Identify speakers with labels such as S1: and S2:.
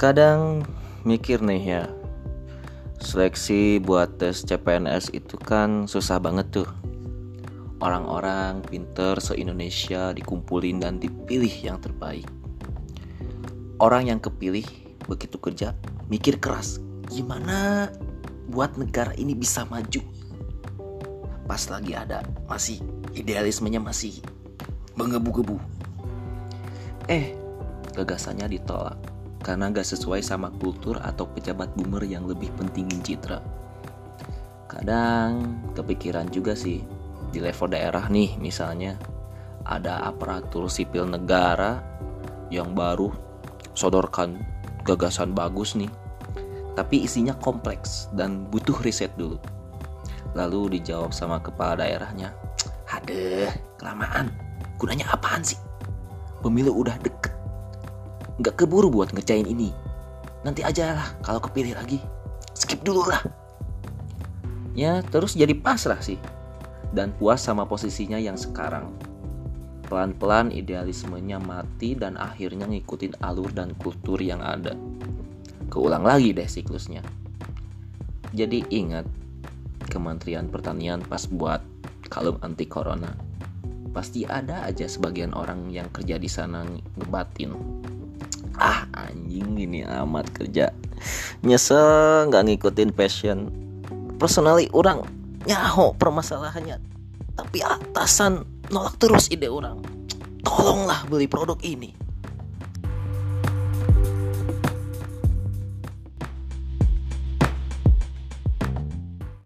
S1: Kadang mikir nih ya, seleksi buat tes CPNS itu kan susah banget tuh. Orang-orang pinter se-Indonesia dikumpulin dan dipilih yang terbaik. Orang yang kepilih begitu kerja mikir keras gimana buat negara ini bisa maju. Pas lagi ada masih idealismenya masih menggebu-gebu. Eh, gagasannya ditolak karena gak sesuai sama kultur atau pejabat boomer yang lebih pentingin citra. Kadang kepikiran juga sih di level daerah nih misalnya ada aparatur sipil negara yang baru sodorkan gagasan bagus nih tapi isinya kompleks dan butuh riset dulu. Lalu dijawab sama kepala daerahnya Hadeh, kelamaan. Gunanya apaan sih? Pemilu udah deket nggak keburu buat ngecain ini. Nanti aja lah kalau kepilih lagi. Skip dulu lah. Ya terus jadi pasrah sih. Dan puas sama posisinya yang sekarang. Pelan-pelan idealismenya mati dan akhirnya ngikutin alur dan kultur yang ada. Keulang lagi deh siklusnya. Jadi ingat Kementerian Pertanian pas buat kalung anti corona. Pasti ada aja sebagian orang yang kerja di sana ngebatin ah anjing gini amat kerja. Nyesel nggak ngikutin passion. Personally orang nyaho permasalahannya. Tapi atasan nolak terus ide orang. Tolonglah beli produk ini